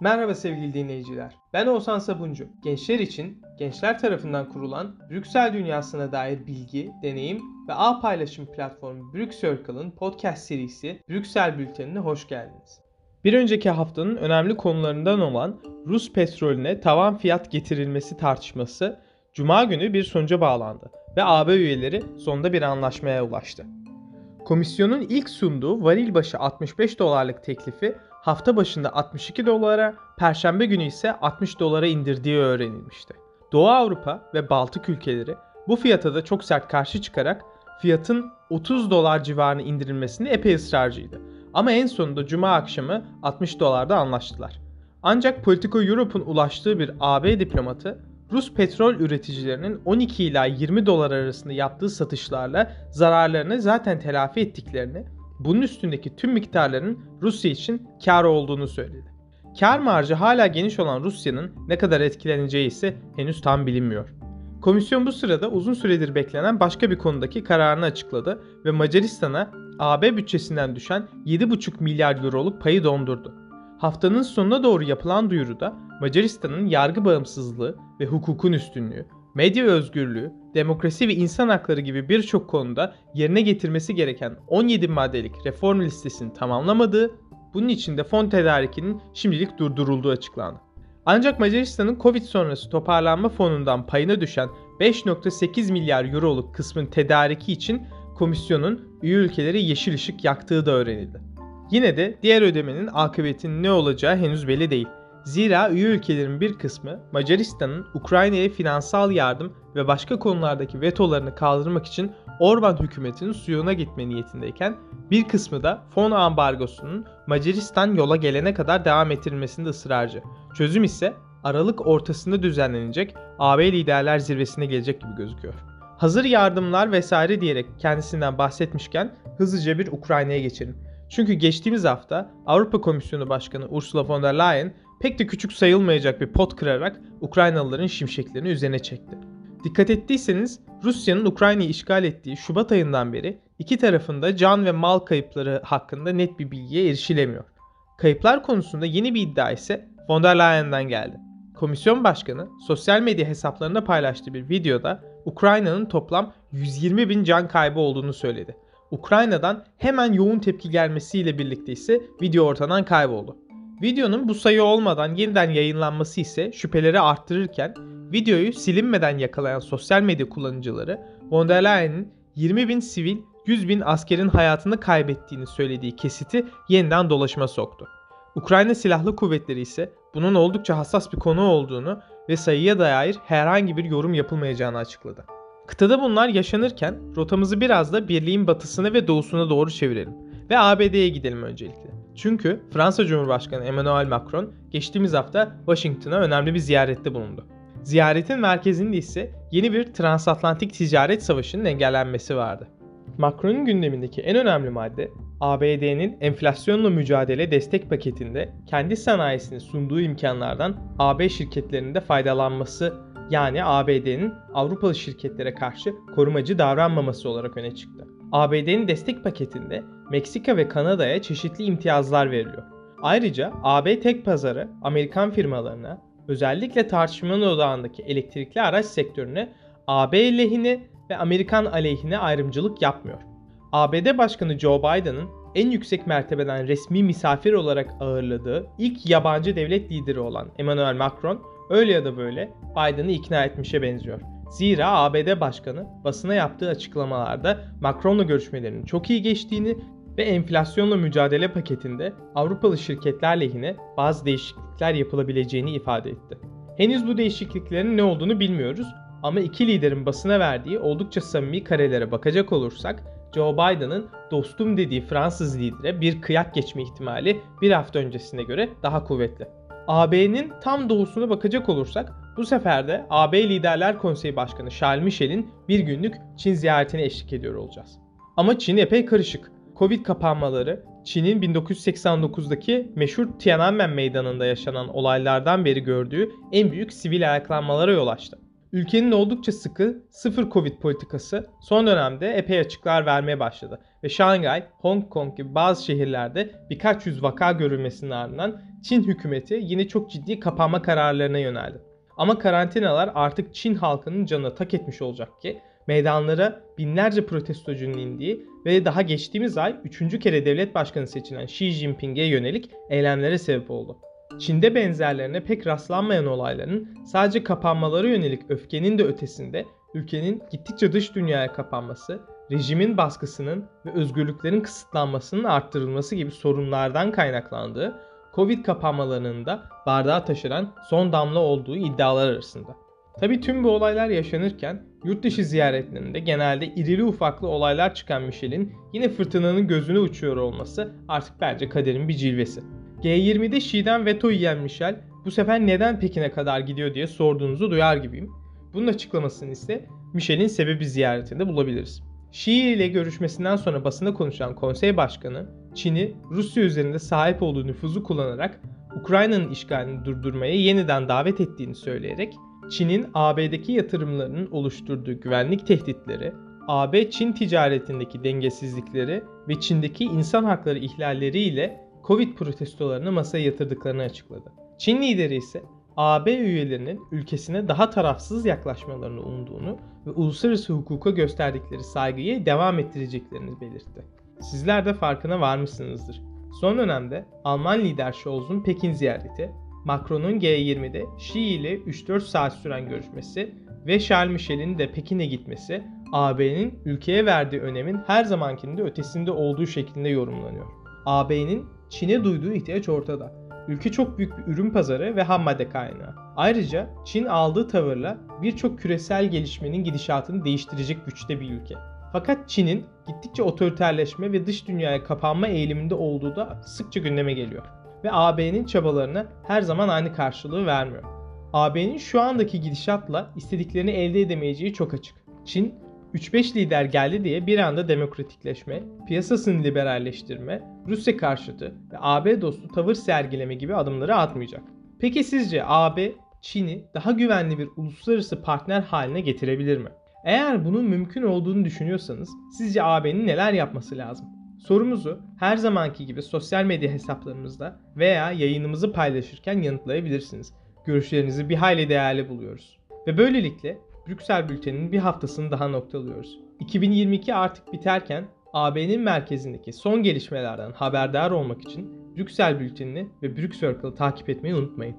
Merhaba sevgili dinleyiciler. Ben Oğuzhan Sabuncu. Gençler için gençler tarafından kurulan Brüksel dünyasına dair bilgi, deneyim ve ağ paylaşım platformu Brüksircle'ın podcast serisi Brüksel Bülteni'ne hoş geldiniz. Bir önceki haftanın önemli konularından olan Rus petrolüne tavan fiyat getirilmesi tartışması Cuma günü bir sonuca bağlandı ve AB üyeleri sonunda bir anlaşmaya ulaştı. Komisyonun ilk sunduğu varil başı 65 dolarlık teklifi hafta başında 62 dolara, perşembe günü ise 60 dolara indirdiği öğrenilmişti. Doğu Avrupa ve Baltık ülkeleri bu fiyata da çok sert karşı çıkarak fiyatın 30 dolar civarına indirilmesini epey ısrarcıydı. Ama en sonunda cuma akşamı 60 dolarda anlaştılar. Ancak Politico Europe'un ulaştığı bir AB diplomatı Rus petrol üreticilerinin 12 ila 20 dolar arasında yaptığı satışlarla zararlarını zaten telafi ettiklerini bunun üstündeki tüm miktarların Rusya için kar olduğunu söyledi. Kar marjı hala geniş olan Rusya'nın ne kadar etkileneceği ise henüz tam bilinmiyor. Komisyon bu sırada uzun süredir beklenen başka bir konudaki kararını açıkladı ve Macaristan'a AB bütçesinden düşen 7,5 milyar euroluk payı dondurdu. Haftanın sonuna doğru yapılan duyuruda Macaristan'ın yargı bağımsızlığı ve hukukun üstünlüğü, medya özgürlüğü, demokrasi ve insan hakları gibi birçok konuda yerine getirmesi gereken 17 maddelik reform listesini tamamlamadığı, bunun için de fon tedarikinin şimdilik durdurulduğu açıklandı. Ancak Macaristan'ın Covid sonrası toparlanma fonundan payına düşen 5.8 milyar euroluk kısmın tedariki için komisyonun üye ülkeleri yeşil ışık yaktığı da öğrenildi. Yine de diğer ödemenin akıbetinin ne olacağı henüz belli değil. Zira üye ülkelerin bir kısmı Macaristan'ın Ukrayna'ya finansal yardım ve başka konulardaki vetolarını kaldırmak için Orban hükümetinin suyuna gitme niyetindeyken bir kısmı da fon ambargosunun Macaristan yola gelene kadar devam ettirilmesinde ısrarcı. Çözüm ise Aralık ortasında düzenlenecek AB liderler zirvesine gelecek gibi gözüküyor. Hazır yardımlar vesaire diyerek kendisinden bahsetmişken hızlıca bir Ukrayna'ya geçelim. Çünkü geçtiğimiz hafta Avrupa Komisyonu Başkanı Ursula von der Leyen pek de küçük sayılmayacak bir pot kırarak Ukraynalıların şimşeklerini üzerine çekti. Dikkat ettiyseniz Rusya'nın Ukrayna'yı işgal ettiği Şubat ayından beri iki tarafında can ve mal kayıpları hakkında net bir bilgiye erişilemiyor. Kayıplar konusunda yeni bir iddia ise von der Leyen'den geldi. Komisyon başkanı sosyal medya hesaplarında paylaştığı bir videoda Ukrayna'nın toplam 120 bin can kaybı olduğunu söyledi. Ukrayna'dan hemen yoğun tepki gelmesiyle birlikte ise video ortadan kayboldu. Videonun bu sayı olmadan yeniden yayınlanması ise şüpheleri arttırırken videoyu silinmeden yakalayan sosyal medya kullanıcıları von der Leyen'in 20 bin sivil 100 bin askerin hayatını kaybettiğini söylediği kesiti yeniden dolaşıma soktu. Ukrayna Silahlı Kuvvetleri ise bunun oldukça hassas bir konu olduğunu ve sayıya dair herhangi bir yorum yapılmayacağını açıkladı. Kıtada bunlar yaşanırken rotamızı biraz da birliğin batısına ve doğusuna doğru çevirelim ve ABD'ye gidelim öncelikle. Çünkü Fransa Cumhurbaşkanı Emmanuel Macron geçtiğimiz hafta Washington'a önemli bir ziyarette bulundu. Ziyaretin merkezinde ise yeni bir transatlantik ticaret savaşının engellenmesi vardı. Macron'un gündemindeki en önemli madde ABD'nin enflasyonla mücadele destek paketinde kendi sanayisini sunduğu imkanlardan AB şirketlerinin de faydalanması yani ABD'nin Avrupalı şirketlere karşı korumacı davranmaması olarak öne çıktı. ABD'nin destek paketinde Meksika ve Kanada'ya çeşitli imtiyazlar veriliyor. Ayrıca AB tek pazarı Amerikan firmalarına özellikle tartışmanın odağındaki elektrikli araç sektörüne AB lehine ve Amerikan aleyhine ayrımcılık yapmıyor. ABD Başkanı Joe Biden'ın en yüksek mertebeden resmi misafir olarak ağırladığı ilk yabancı devlet lideri olan Emmanuel Macron öyle ya da böyle Biden'ı ikna etmişe benziyor. Zira ABD Başkanı basına yaptığı açıklamalarda Macron'la görüşmelerinin çok iyi geçtiğini ve enflasyonla mücadele paketinde Avrupalı şirketler lehine bazı değişiklikler yapılabileceğini ifade etti. Henüz bu değişikliklerin ne olduğunu bilmiyoruz ama iki liderin basına verdiği oldukça samimi karelere bakacak olursak Joe Biden'ın dostum dediği Fransız lidere bir kıyak geçme ihtimali bir hafta öncesine göre daha kuvvetli. AB'nin tam doğusuna bakacak olursak bu sefer de AB Liderler Konseyi Başkanı Charles Michel'in bir günlük Çin ziyaretine eşlik ediyor olacağız. Ama Çin epey karışık. Covid kapanmaları, Çin'in 1989'daki meşhur Tiananmen Meydanı'nda yaşanan olaylardan beri gördüğü en büyük sivil ayaklanmalara yol açtı. ülkenin oldukça sıkı sıfır Covid politikası son dönemde epey açıklar vermeye başladı. Ve Şangay, Hong Kong gibi bazı şehirlerde birkaç yüz vaka görülmesinin ardından Çin hükümeti yine çok ciddi kapanma kararlarına yöneldi. Ama karantinalar artık Çin halkının canına tak etmiş olacak ki meydanlara binlerce protestocunun indiği ve daha geçtiğimiz ay 3. kere devlet başkanı seçilen Xi Jinping'e yönelik eylemlere sebep oldu. Çin'de benzerlerine pek rastlanmayan olayların sadece kapanmalara yönelik öfkenin de ötesinde ülkenin gittikçe dış dünyaya kapanması, rejimin baskısının ve özgürlüklerin kısıtlanmasının arttırılması gibi sorunlardan kaynaklandığı Covid kapanmalarının da bardağa taşıran son damla olduğu iddialar arasında. Tabi tüm bu olaylar yaşanırken yurt dışı ziyaretlerinde genelde irili ufaklı olaylar çıkan Michel'in yine fırtınanın gözüne uçuyor olması artık bence kaderin bir cilvesi. G20'de Xi'den veto yiyen Michel bu sefer neden Pekin'e kadar gidiyor diye sorduğunuzu duyar gibiyim. Bunun açıklamasını ise Michel'in sebebi ziyaretinde bulabiliriz. Xi ile görüşmesinden sonra basına konuşan konsey başkanı, Çin'i Rusya üzerinde sahip olduğu nüfuzu kullanarak Ukrayna'nın işgalini durdurmaya yeniden davet ettiğini söyleyerek Çin'in AB'deki yatırımlarının oluşturduğu güvenlik tehditleri, AB-Çin ticaretindeki dengesizlikleri ve Çin'deki insan hakları ihlalleriyle Covid protestolarını masaya yatırdıklarını açıkladı. Çin lideri ise AB üyelerinin ülkesine daha tarafsız yaklaşmalarını umduğunu ve uluslararası hukuka gösterdikleri saygıyı devam ettireceklerini belirtti. Sizler de farkına varmışsınızdır. Son dönemde Alman lider Scholz'un Pekin ziyareti, Macron'un G20'de Xi ile 3-4 saat süren görüşmesi ve Charles Michel'in de Pekin'e gitmesi AB'nin ülkeye verdiği önemin her zamankinde ötesinde olduğu şeklinde yorumlanıyor. AB'nin Çin'e duyduğu ihtiyaç ortada. Ülke çok büyük bir ürün pazarı ve ham madde kaynağı. Ayrıca Çin aldığı tavırla birçok küresel gelişmenin gidişatını değiştirecek güçte bir ülke. Fakat Çin'in gittikçe otoriterleşme ve dış dünyaya kapanma eğiliminde olduğu da sıkça gündeme geliyor. Ve AB'nin çabalarına her zaman aynı karşılığı vermiyor. AB'nin şu andaki gidişatla istediklerini elde edemeyeceği çok açık. Çin 3-5 lider geldi diye bir anda demokratikleşme, piyasasını liberalleştirme, Rusya karşıtı ve AB dostu tavır sergileme gibi adımları atmayacak. Peki sizce AB Çin'i daha güvenli bir uluslararası partner haline getirebilir mi? Eğer bunun mümkün olduğunu düşünüyorsanız sizce AB'nin neler yapması lazım? Sorumuzu her zamanki gibi sosyal medya hesaplarımızda veya yayınımızı paylaşırken yanıtlayabilirsiniz. Görüşlerinizi bir hayli değerli buluyoruz. Ve böylelikle Brüksel Bülteni'nin bir haftasını daha noktalıyoruz. 2022 artık biterken AB'nin merkezindeki son gelişmelerden haberdar olmak için Brüksel Bülteni'ni ve Brüksel takip etmeyi unutmayın.